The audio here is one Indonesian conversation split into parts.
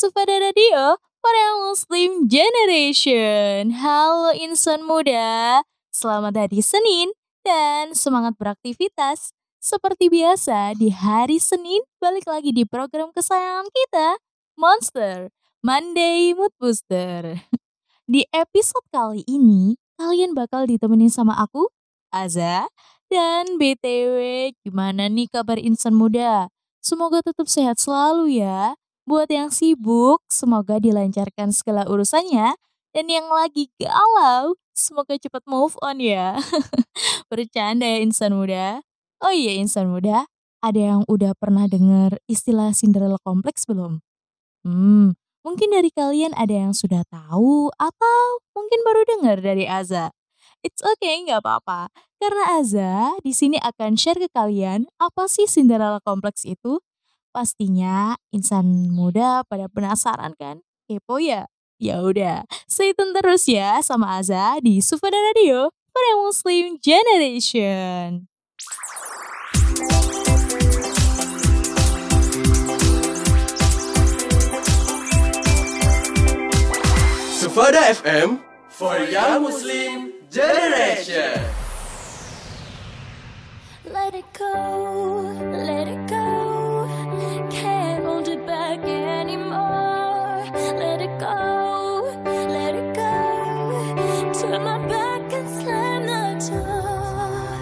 Sufada Radio para Muslim Generation. Halo insan muda. Selamat hari Senin dan semangat beraktivitas. Seperti biasa di hari Senin balik lagi di program kesayangan kita Monster Monday Mood Booster. Di episode kali ini kalian bakal ditemenin sama aku Aza dan BTW, gimana nih kabar insan muda? Semoga tetap sehat selalu ya. Buat yang sibuk, semoga dilancarkan segala urusannya. Dan yang lagi galau, semoga cepat move on ya. Bercanda ya insan muda. Oh iya insan muda, ada yang udah pernah dengar istilah Cinderella Complex belum? Hmm, mungkin dari kalian ada yang sudah tahu atau mungkin baru dengar dari Aza. It's okay, nggak apa-apa. Karena Aza di sini akan share ke kalian apa sih Cinderella Complex itu. Pastinya insan muda pada penasaran kan? Kepo ya? Ya udah, stay tune terus ya sama Aza di Sufada Radio for a Muslim Generation. Sufada FM for Young Muslim Generation. Let it go, let it go. Go, let it go. Turn my back and slam the door.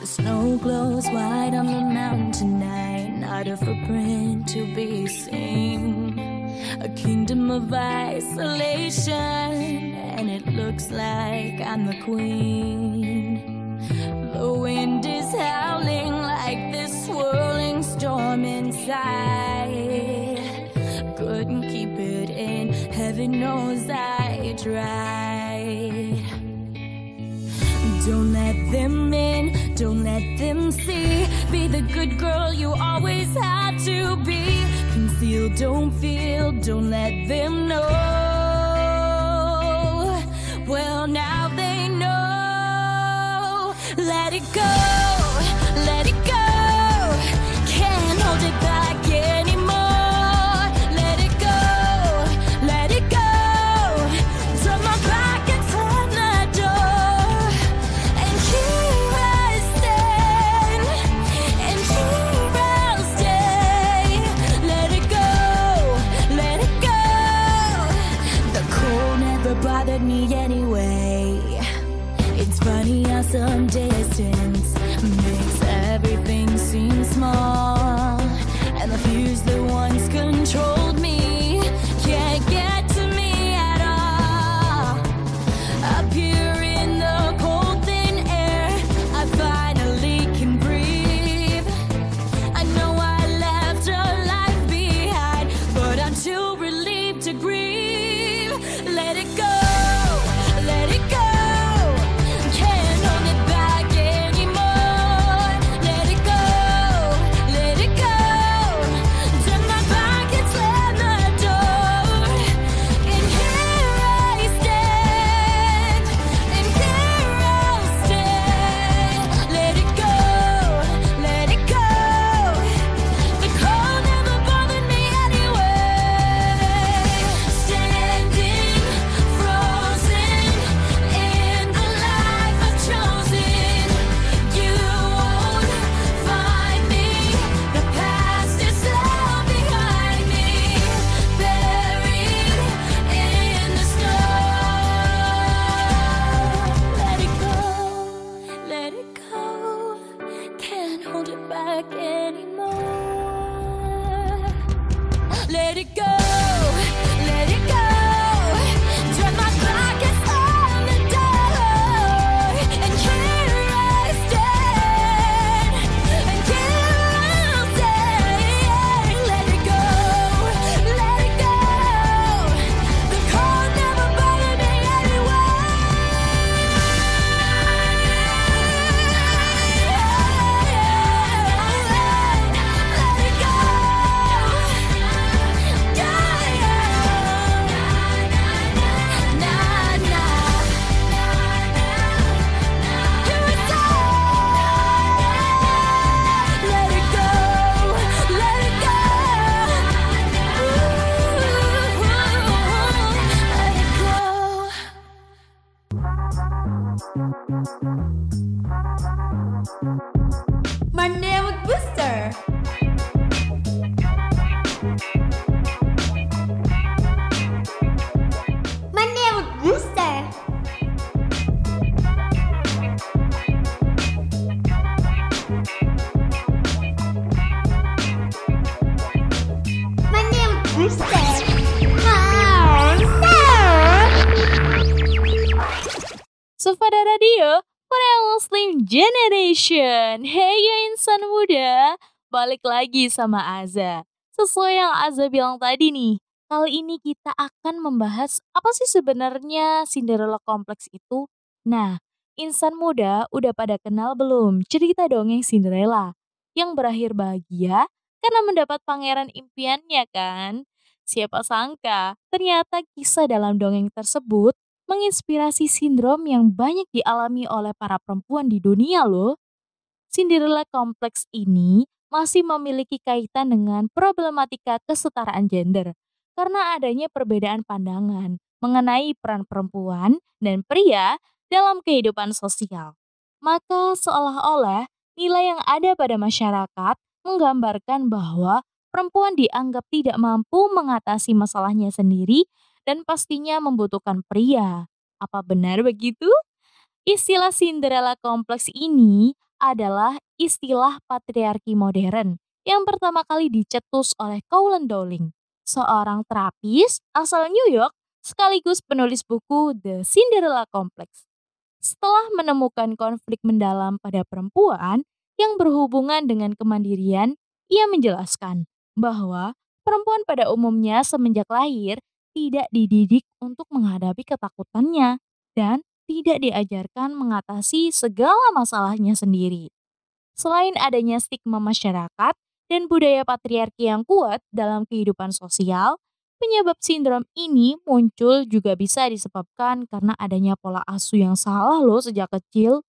The snow glows white on the mountain tonight, not a footprint to be seen. A kingdom of isolation, and it looks like I'm the queen. The wind is howling like this swirling storm inside. In, knows I tried. Don't let them in, don't let them see. Be the good girl you always had to be. Conceal, don't feel, don't let them know. Well, now they know. Let it go, Generation. Hey ya insan muda, balik lagi sama Aza. Sesuai yang Aza bilang tadi nih, kali ini kita akan membahas apa sih sebenarnya Cinderella Complex itu? Nah, insan muda udah pada kenal belum cerita dongeng Cinderella yang berakhir bahagia karena mendapat pangeran impiannya kan? Siapa sangka, ternyata kisah dalam dongeng tersebut menginspirasi sindrom yang banyak dialami oleh para perempuan di dunia loh. Cinderella Complex ini masih memiliki kaitan dengan problematika kesetaraan gender karena adanya perbedaan pandangan mengenai peran perempuan dan pria dalam kehidupan sosial. Maka seolah-olah nilai yang ada pada masyarakat menggambarkan bahwa perempuan dianggap tidak mampu mengatasi masalahnya sendiri dan pastinya membutuhkan pria. Apa benar begitu? Istilah Cinderella kompleks ini adalah istilah patriarki modern yang pertama kali dicetus oleh Colin Dowling, seorang terapis asal New York sekaligus penulis buku The Cinderella Complex. Setelah menemukan konflik mendalam pada perempuan yang berhubungan dengan kemandirian, ia menjelaskan bahwa perempuan pada umumnya semenjak lahir tidak dididik untuk menghadapi ketakutannya dan tidak diajarkan mengatasi segala masalahnya sendiri. Selain adanya stigma masyarakat dan budaya patriarki yang kuat dalam kehidupan sosial, penyebab sindrom ini muncul juga bisa disebabkan karena adanya pola asuh yang salah loh sejak kecil.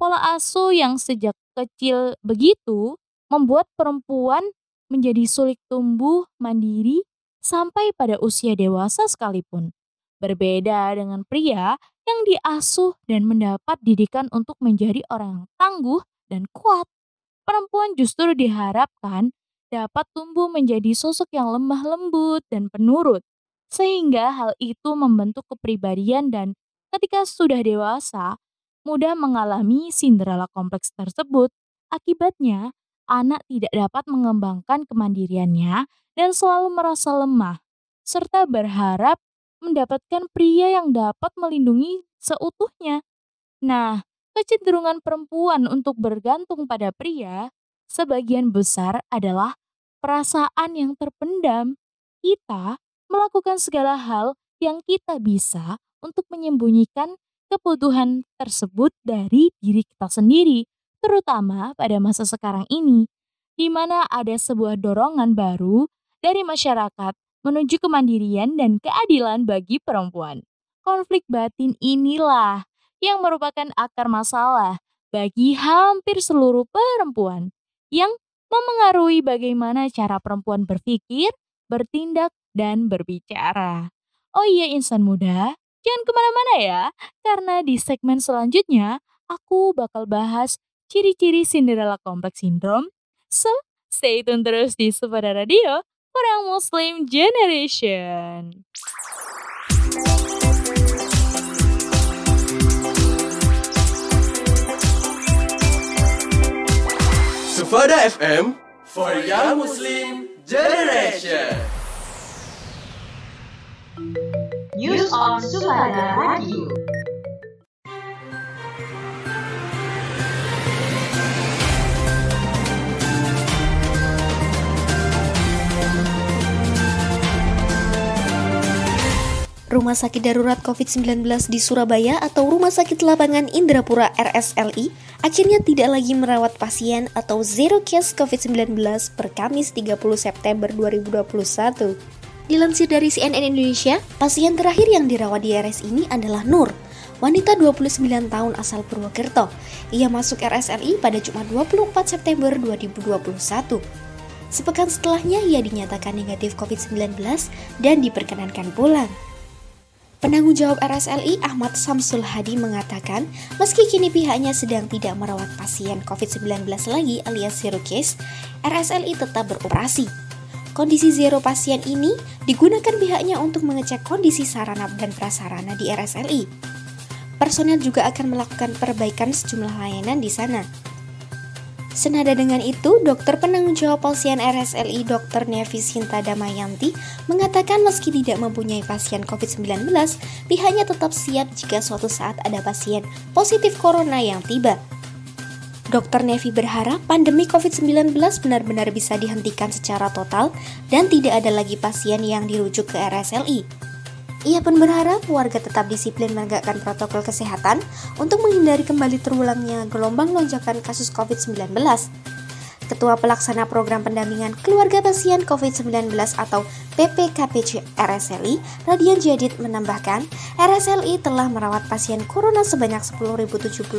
Pola asuh yang sejak kecil begitu membuat perempuan menjadi sulit tumbuh mandiri sampai pada usia dewasa sekalipun. Berbeda dengan pria yang diasuh dan mendapat didikan untuk menjadi orang yang tangguh dan kuat. Perempuan justru diharapkan dapat tumbuh menjadi sosok yang lemah lembut dan penurut, sehingga hal itu membentuk kepribadian dan ketika sudah dewasa, mudah mengalami Cinderella kompleks tersebut. Akibatnya, anak tidak dapat mengembangkan kemandiriannya dan selalu merasa lemah, serta berharap mendapatkan pria yang dapat melindungi seutuhnya. Nah, kecenderungan perempuan untuk bergantung pada pria sebagian besar adalah perasaan yang terpendam. Kita melakukan segala hal yang kita bisa untuk menyembunyikan kebutuhan tersebut dari diri kita sendiri, terutama pada masa sekarang ini, di mana ada sebuah dorongan baru dari masyarakat menuju kemandirian dan keadilan bagi perempuan. Konflik batin inilah yang merupakan akar masalah bagi hampir seluruh perempuan yang memengaruhi bagaimana cara perempuan berpikir, bertindak, dan berbicara. Oh iya insan muda, jangan ke mana-mana ya, karena di segmen selanjutnya aku bakal bahas ciri-ciri Cinderella Complex Syndrome. So, stay tune terus di Supada Radio Korea Muslim Generation. Sufada FM for Young Muslim Generation. News on Sufada Radio. Rumah Sakit Darurat COVID-19 di Surabaya atau Rumah Sakit Lapangan Indrapura RSLI akhirnya tidak lagi merawat pasien atau zero case COVID-19 per Kamis 30 September 2021. Dilansir dari CNN Indonesia, pasien terakhir yang dirawat di RS ini adalah Nur, wanita 29 tahun asal Purwokerto. Ia masuk RSLI pada Jumat 24 September 2021. Sepekan setelahnya ia dinyatakan negatif COVID-19 dan diperkenankan pulang. Penanggung jawab RSLI Ahmad Samsul Hadi mengatakan, meski kini pihaknya sedang tidak merawat pasien COVID-19 lagi alias zero case, RSLI tetap beroperasi. Kondisi zero pasien ini digunakan pihaknya untuk mengecek kondisi sarana dan prasarana di RSLI. Personel juga akan melakukan perbaikan sejumlah layanan di sana. Senada dengan itu, dokter penanggung jawab pasien RSLI Dr. Nevi Sinta Damayanti mengatakan meski tidak mempunyai pasien COVID-19, pihaknya tetap siap jika suatu saat ada pasien positif corona yang tiba. Dr. Nevi berharap pandemi COVID-19 benar-benar bisa dihentikan secara total dan tidak ada lagi pasien yang dirujuk ke RSLI. Ia pun berharap warga tetap disiplin menegakkan protokol kesehatan untuk menghindari kembali terulangnya gelombang lonjakan kasus COVID-19. Ketua Pelaksana Program Pendampingan Keluarga Pasien COVID-19 atau PPKPC RSLI, Radian Jadid menambahkan, RSLI telah merawat pasien corona sebanyak 10.076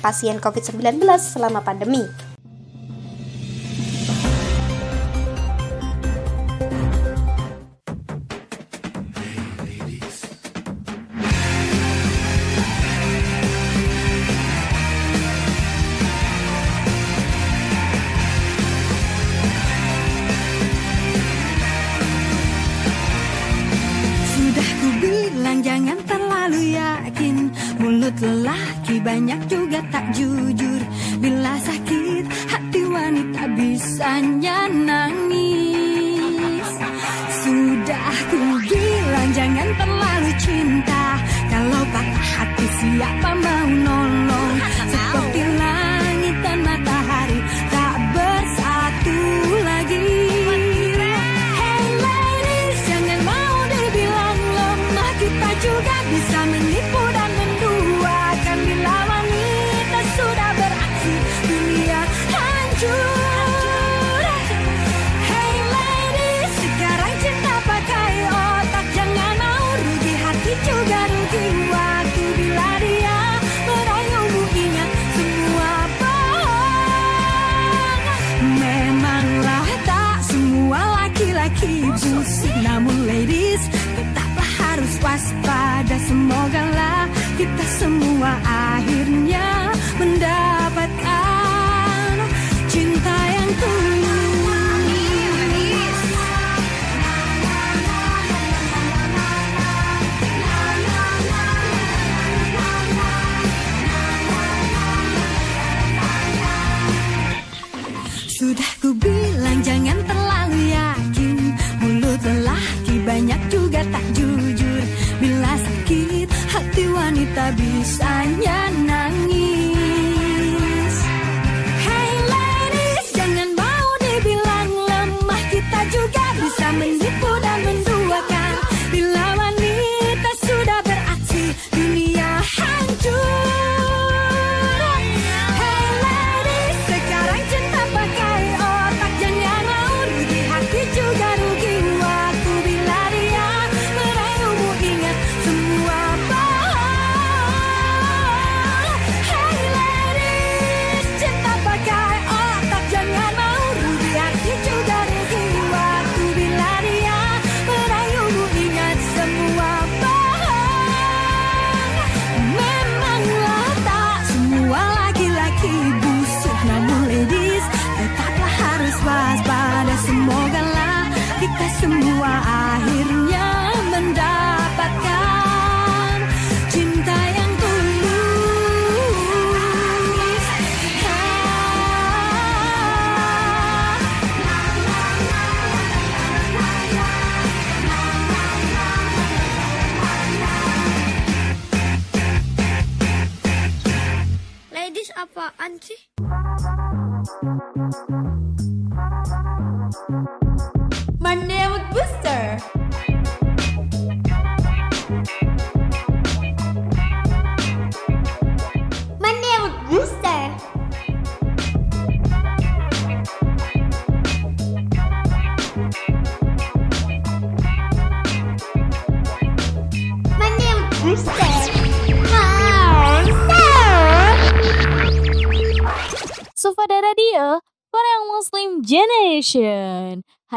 pasien COVID-19 selama pandemi. Banyak juga tak jujur. Bila sakit hati wanita bisanya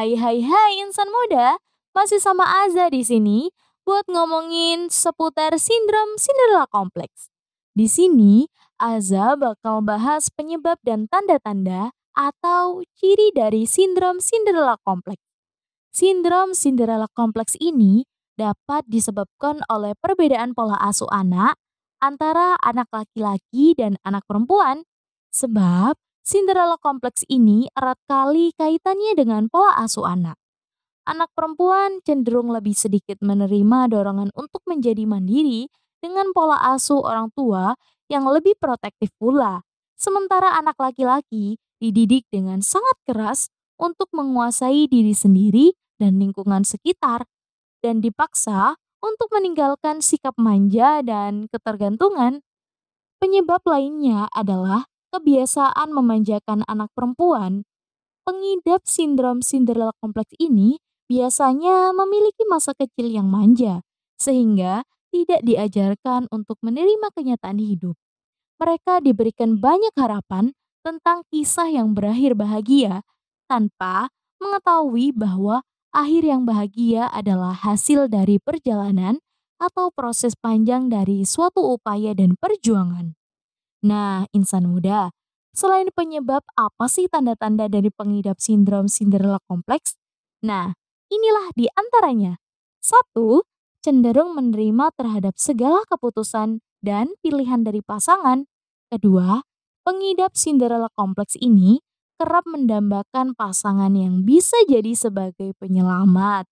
Hai hai hai insan muda, masih sama Aza di sini buat ngomongin seputar sindrom Cinderella Complex. Di sini, Aza bakal bahas penyebab dan tanda-tanda atau ciri dari sindrom Cinderella Complex. Sindrom Cinderella Complex ini dapat disebabkan oleh perbedaan pola asuh anak antara anak laki-laki dan anak perempuan. Sebab Cinderella kompleks ini erat kali kaitannya dengan pola asuh anak. Anak perempuan cenderung lebih sedikit menerima dorongan untuk menjadi mandiri dengan pola asuh orang tua yang lebih protektif pula. Sementara anak laki-laki dididik dengan sangat keras untuk menguasai diri sendiri dan lingkungan sekitar, dan dipaksa untuk meninggalkan sikap manja dan ketergantungan. Penyebab lainnya adalah kebiasaan memanjakan anak perempuan. Pengidap sindrom Cinderella kompleks ini biasanya memiliki masa kecil yang manja, sehingga tidak diajarkan untuk menerima kenyataan hidup. Mereka diberikan banyak harapan tentang kisah yang berakhir bahagia tanpa mengetahui bahwa akhir yang bahagia adalah hasil dari perjalanan atau proses panjang dari suatu upaya dan perjuangan. Nah, insan muda, selain penyebab apa sih tanda-tanda dari pengidap sindrom Cinderella kompleks? Nah, inilah di antaranya. Satu, cenderung menerima terhadap segala keputusan dan pilihan dari pasangan. Kedua, pengidap Cinderella kompleks ini kerap mendambakan pasangan yang bisa jadi sebagai penyelamat,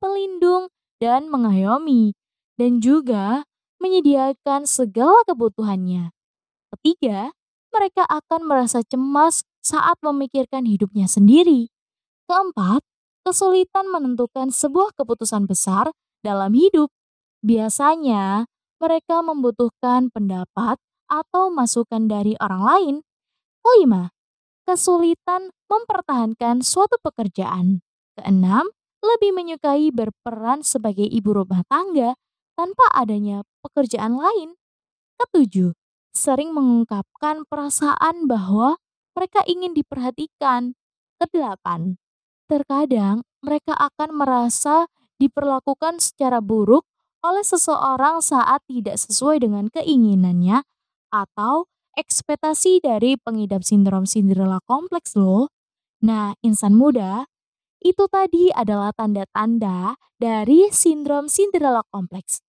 pelindung, dan mengayomi, dan juga menyediakan segala kebutuhannya. Ketiga, mereka akan merasa cemas saat memikirkan hidupnya sendiri. Keempat, kesulitan menentukan sebuah keputusan besar dalam hidup. Biasanya, mereka membutuhkan pendapat atau masukan dari orang lain. Kelima, kesulitan mempertahankan suatu pekerjaan. Keenam, lebih menyukai berperan sebagai ibu rumah tangga tanpa adanya pekerjaan lain. Ketujuh, sering mengungkapkan perasaan bahwa mereka ingin diperhatikan. Kedelapan, terkadang mereka akan merasa diperlakukan secara buruk oleh seseorang saat tidak sesuai dengan keinginannya atau ekspektasi dari pengidap sindrom Cinderella kompleks loh. Nah, insan muda, itu tadi adalah tanda-tanda dari sindrom Cinderella kompleks.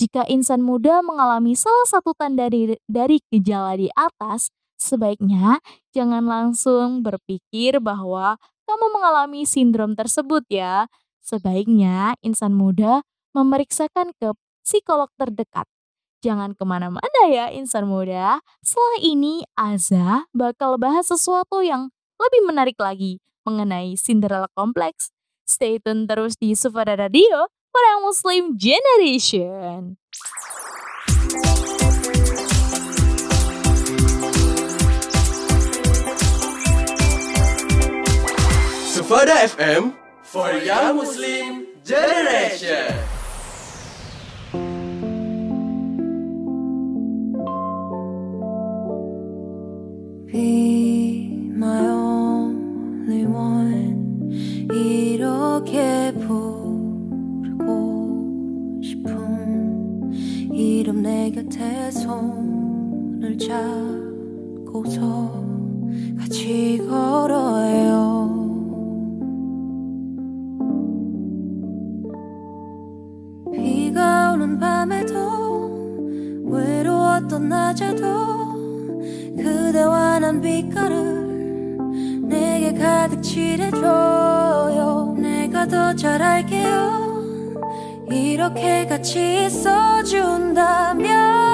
Jika insan muda mengalami salah satu tanda dari, gejala di atas, sebaiknya jangan langsung berpikir bahwa kamu mengalami sindrom tersebut ya. Sebaiknya insan muda memeriksakan ke psikolog terdekat Jangan ke mana-mana ya insan muda. Setelah ini Aza bakal bahas sesuatu yang lebih menarik lagi mengenai Cinderella Complex. Stay tune terus di Sufada Radio, para Muslim Generation. Sufada FM for Young Muslim Generation. Be my only one 이렇게 내 곁에 손을 잡고서 같이 걸어요. 비가 오는 밤에도 외로웠던 낮에도 그대와 난 빛깔을 내게 가득 칠해줘요. 내가 더 잘 알게요 이렇게 같이 있어준다면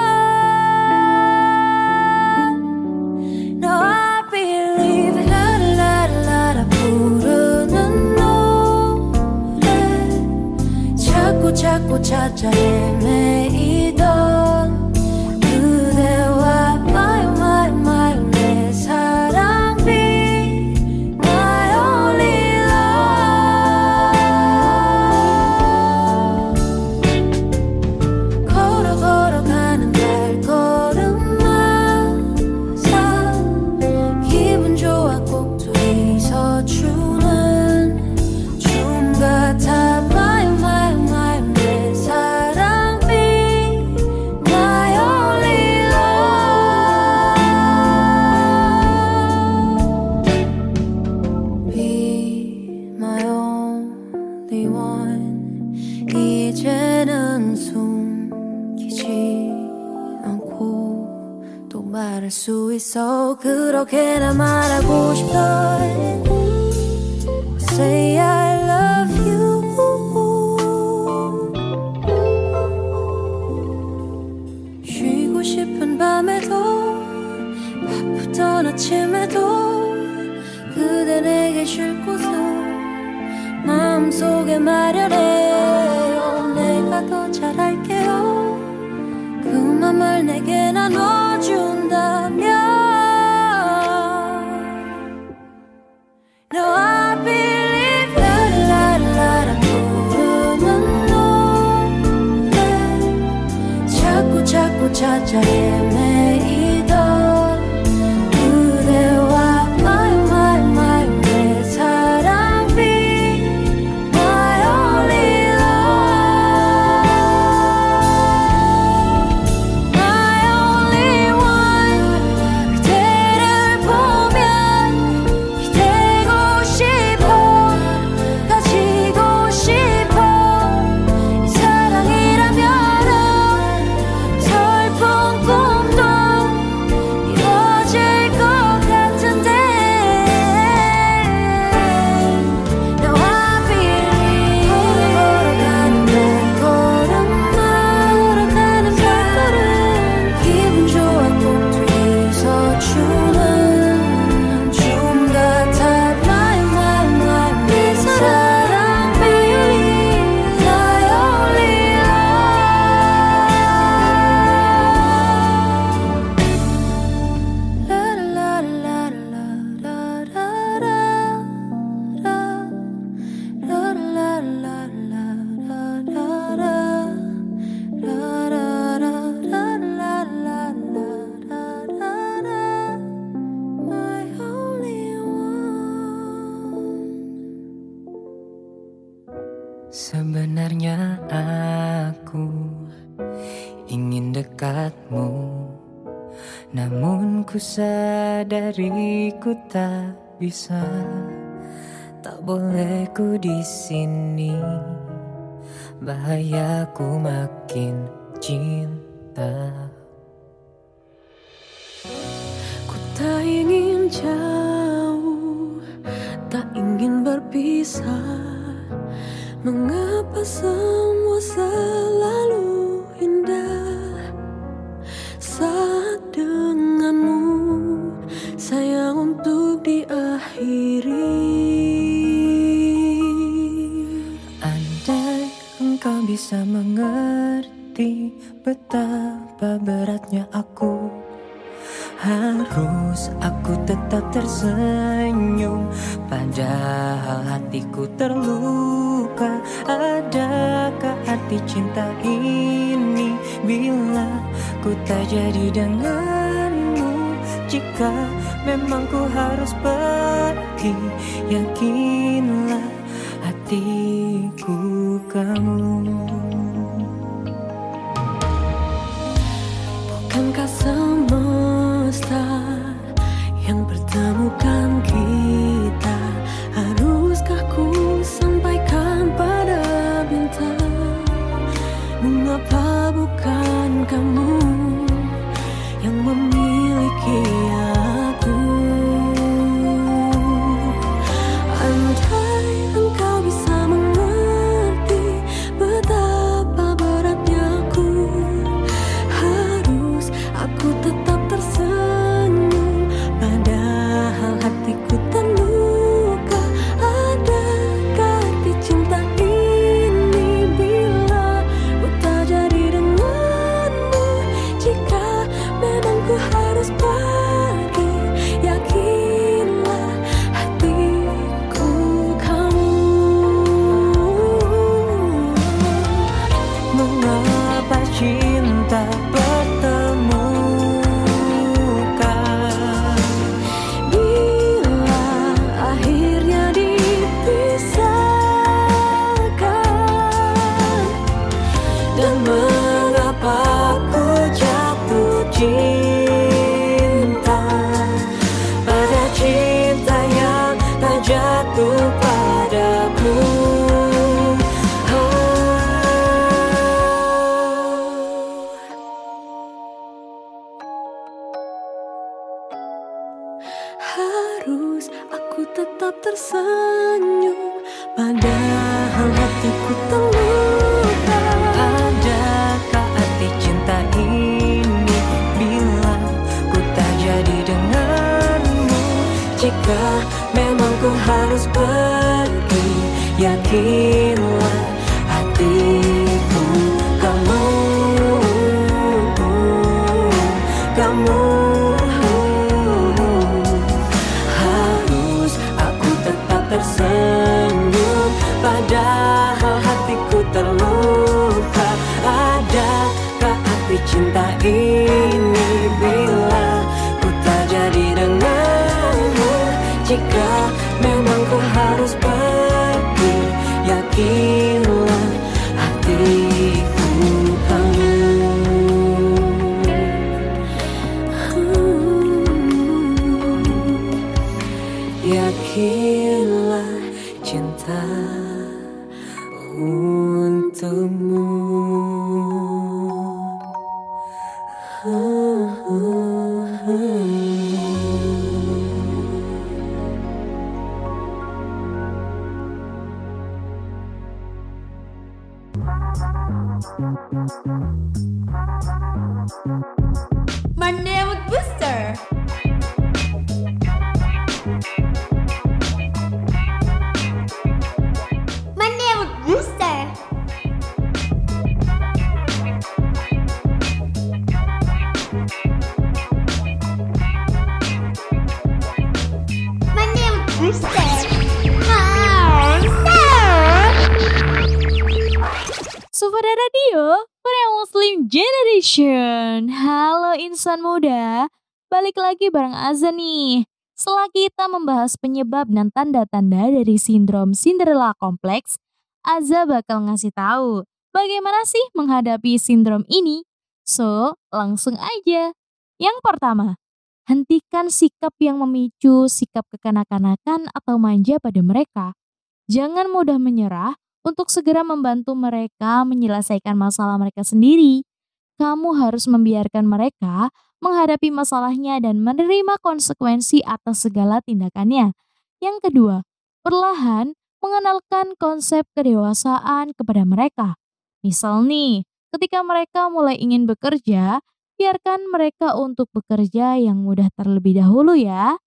쉴 곳을 마음속에 말을 해요. 내가 더 잘할게요. 그 맘을 내게 나눠준 sadari ku tak bisa. Tak boleh ku di sini. Bahaya ku makin cinta. Ku tak ingin jauh Tak ingin berpisah. Mengapa semua selalu indah? Saat denganmu sayang untuk diakhiri. Andai engkau bisa mengerti betapa beratnya aku Harus aku tetap tersenyum. Padahal hatiku terluka Adakah arti cinta ini? Bila ku tak jadi denganmu Jika memang ku harus pergi Yakinlah hatiku kamu Bukankah semesta yang bertemukan? die. Generation. Halo insan muda, balik lagi bareng Azza nih. Setelah kita membahas penyebab dan tanda-tanda dari sindrom Cinderella kompleks, Azza bakal ngasih tahu bagaimana sih menghadapi sindrom ini. So, langsung aja. Yang pertama, hentikan sikap yang memicu sikap kekanak-kanakan atau manja pada mereka. Jangan mudah menyerah untuk segera membantu mereka menyelesaikan masalah mereka sendiri. Kamu harus membiarkan mereka menghadapi masalahnya dan menerima konsekuensi atas segala tindakannya. Yang kedua, perlahan mengenalkan konsep kedewasaan kepada mereka. Misal nih, ketika mereka mulai ingin bekerja, biarkan mereka untuk bekerja yang mudah terlebih dahulu ya.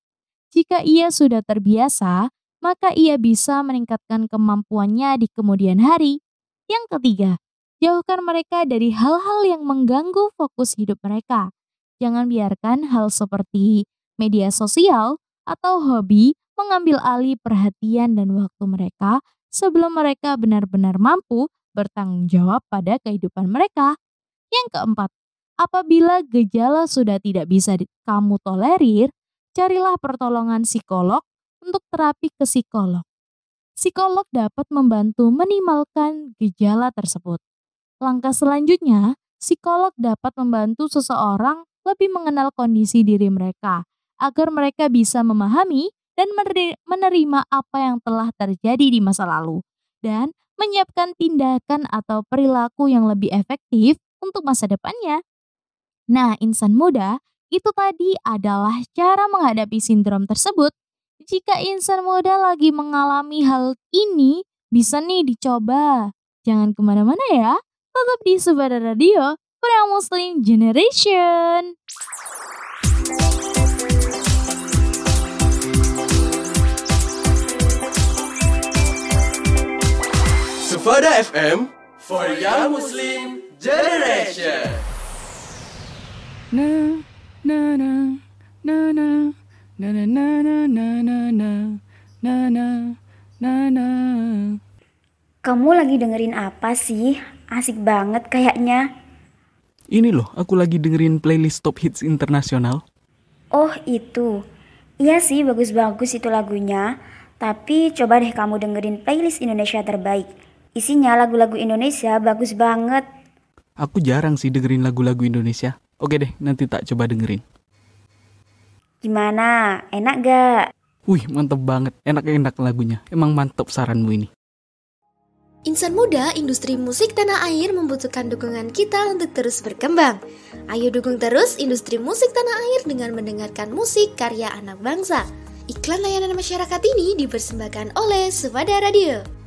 Jika ia sudah terbiasa, maka ia bisa meningkatkan kemampuannya di kemudian hari. Yang ketiga, jauhkan mereka dari hal-hal yang mengganggu fokus hidup mereka. Jangan biarkan hal seperti media sosial atau hobi mengambil alih perhatian dan waktu mereka sebelum mereka benar-benar mampu bertanggung jawab pada kehidupan mereka. Yang keempat, apabila gejala sudah tidak bisa kamu tolerir, carilah pertolongan psikolog untuk terapi ke psikolog. Psikolog dapat membantu minimalkan gejala tersebut. Langkah selanjutnya, psikolog dapat membantu seseorang lebih mengenal kondisi diri mereka agar mereka bisa memahami dan meneri- menerima apa yang telah terjadi di masa lalu dan menyiapkan tindakan atau perilaku yang lebih efektif untuk masa depannya. Nah, insan muda, itu tadi adalah cara menghadapi sindrom tersebut. Jika insan muda lagi mengalami hal ini, bisa nih dicoba. Jangan ke mana-mana ya, tetap di Subada Radio, Korea Muslim Generation. Sufada FM for Young Muslim Generation. Na na na na na na na na na na na na na na na na Kamu lagi dengerin apa sih? Asik banget kayaknya. Ini loh, aku lagi dengerin playlist top hits internasional. Oh itu. Iya sih bagus-bagus itu lagunya. Tapi coba deh kamu dengerin playlist Indonesia terbaik. Isinya lagu-lagu Indonesia bagus banget. Aku jarang sih dengerin lagu-lagu Indonesia. Oke deh, nanti tak coba dengerin. Gimana? Enak gak? Wih, mantep banget. Enak-enak lagunya. Emang mantep saranmu ini. Insan muda, industri musik tanah air membutuhkan dukungan kita untuk terus berkembang. Ayo dukung terus industri musik tanah air dengan mendengarkan musik karya anak bangsa. Iklan layanan masyarakat ini dipersembahkan oleh Sufada Radio.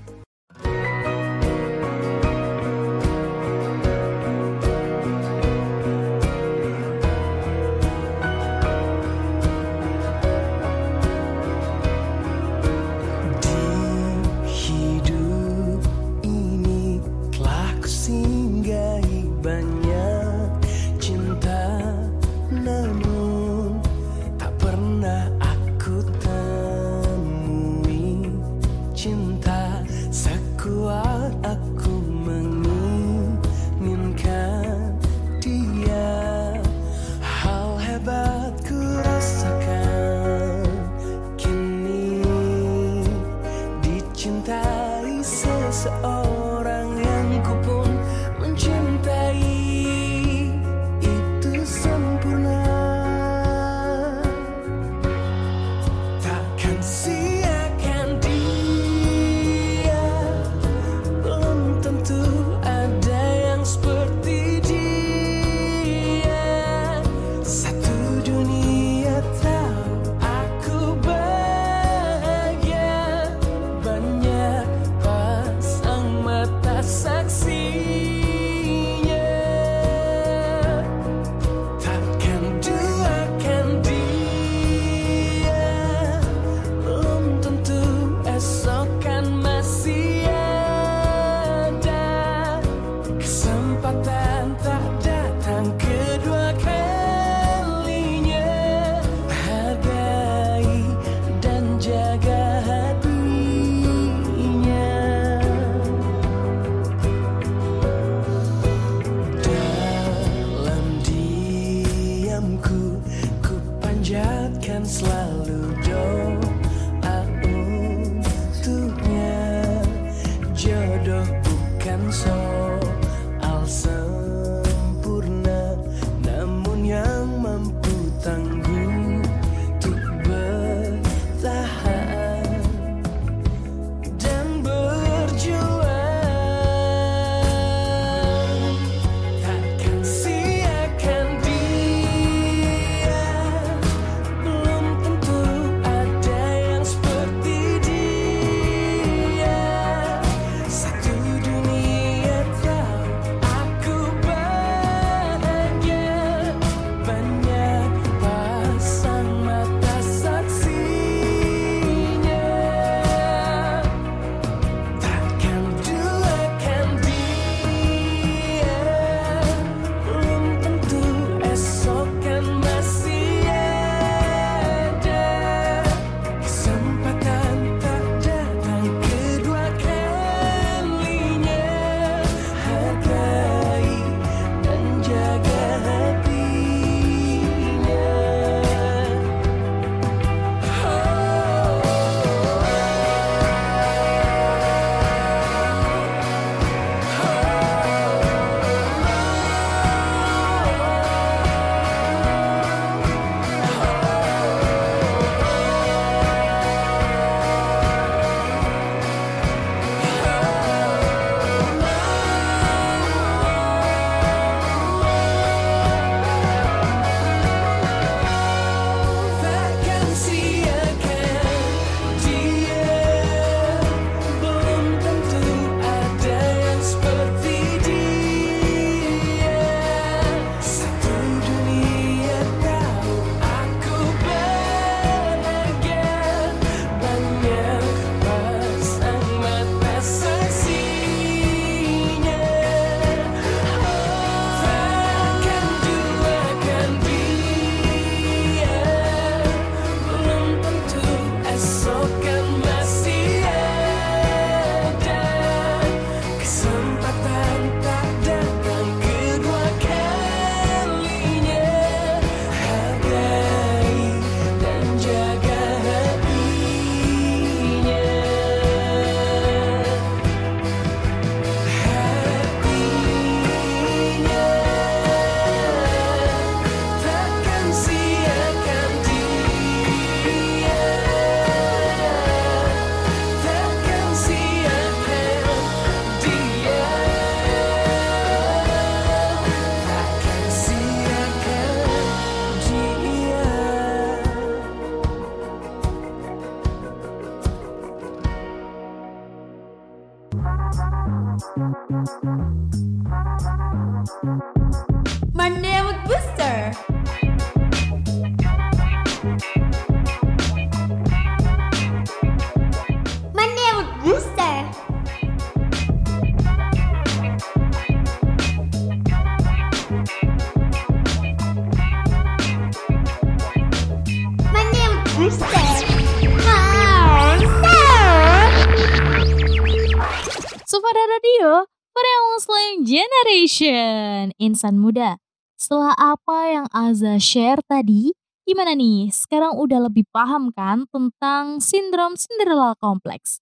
Insan muda Setelah apa yang Aza share tadi Gimana nih? Sekarang udah lebih paham kan tentang sindrom Cinderella kompleks?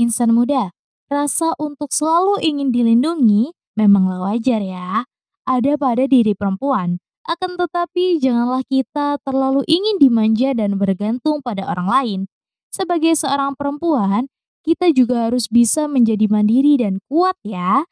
Insan muda, rasa untuk selalu ingin dilindungi memanglah wajar ya. Ada pada diri perempuan. Akan tetapi janganlah kita terlalu ingin dimanja dan bergantung pada orang lain. Sebagai seorang perempuan, kita juga harus bisa menjadi mandiri dan kuat ya.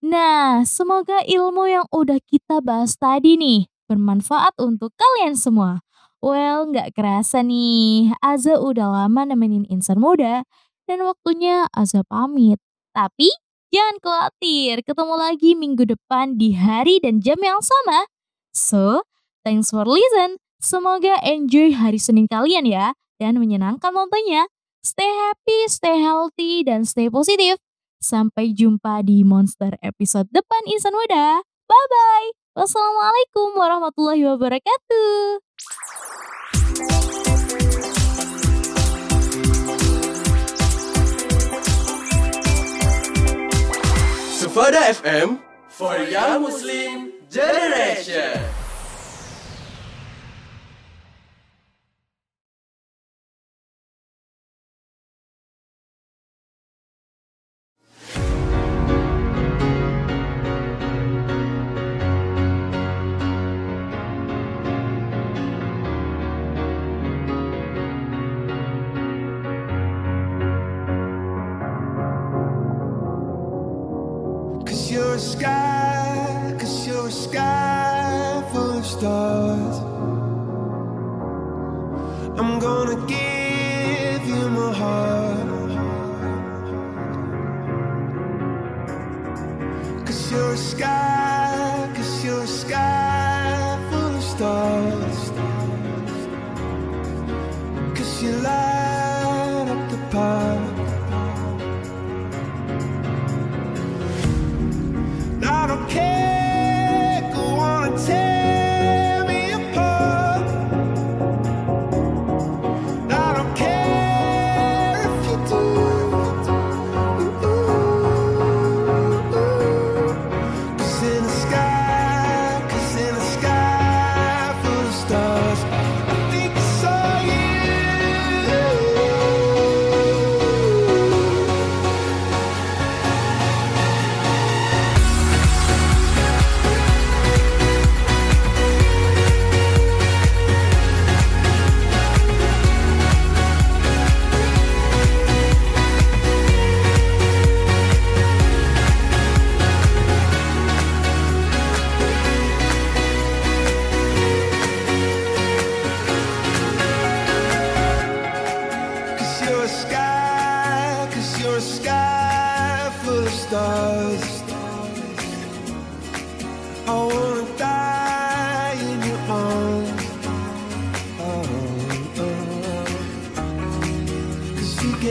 Nah, semoga ilmu yang udah kita bahas tadi nih bermanfaat untuk kalian semua. Well, nggak kerasa nih, Aza udah lama nemenin insan muda dan waktunya Aza pamit. Tapi jangan khawatir, ketemu lagi minggu depan di hari dan jam yang sama. So, thanks for listen. Semoga enjoy hari Senin kalian ya dan menyenangkan nontonnya. Stay happy, stay healthy, dan stay positif. Sampai jumpa di Monster episode depan Insan Muda. Bye-bye. Wassalamualaikum warahmatullahi wabarakatuh. Sufada FM for Young Muslim Generation. You're a sky, cause you're a sky full of stars. I'm gonna give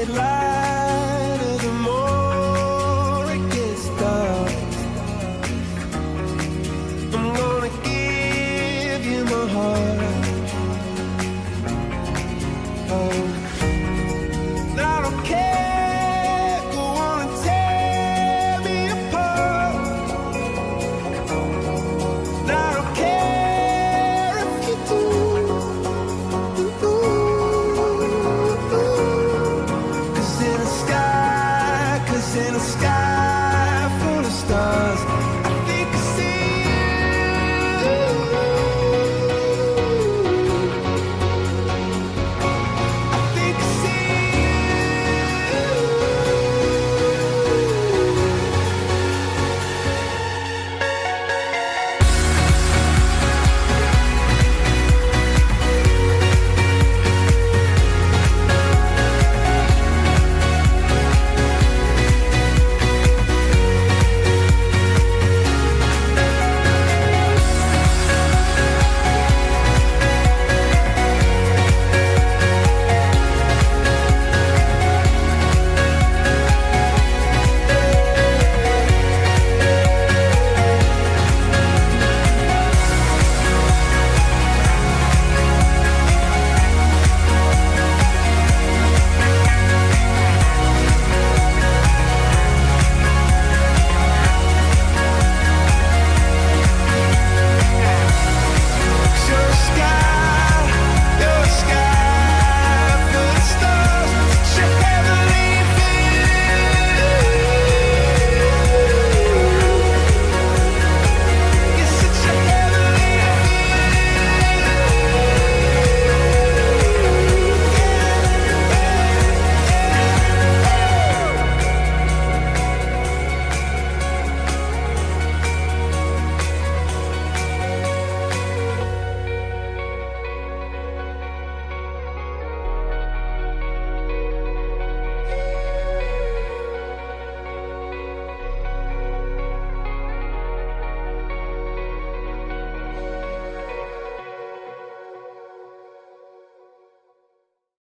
Like.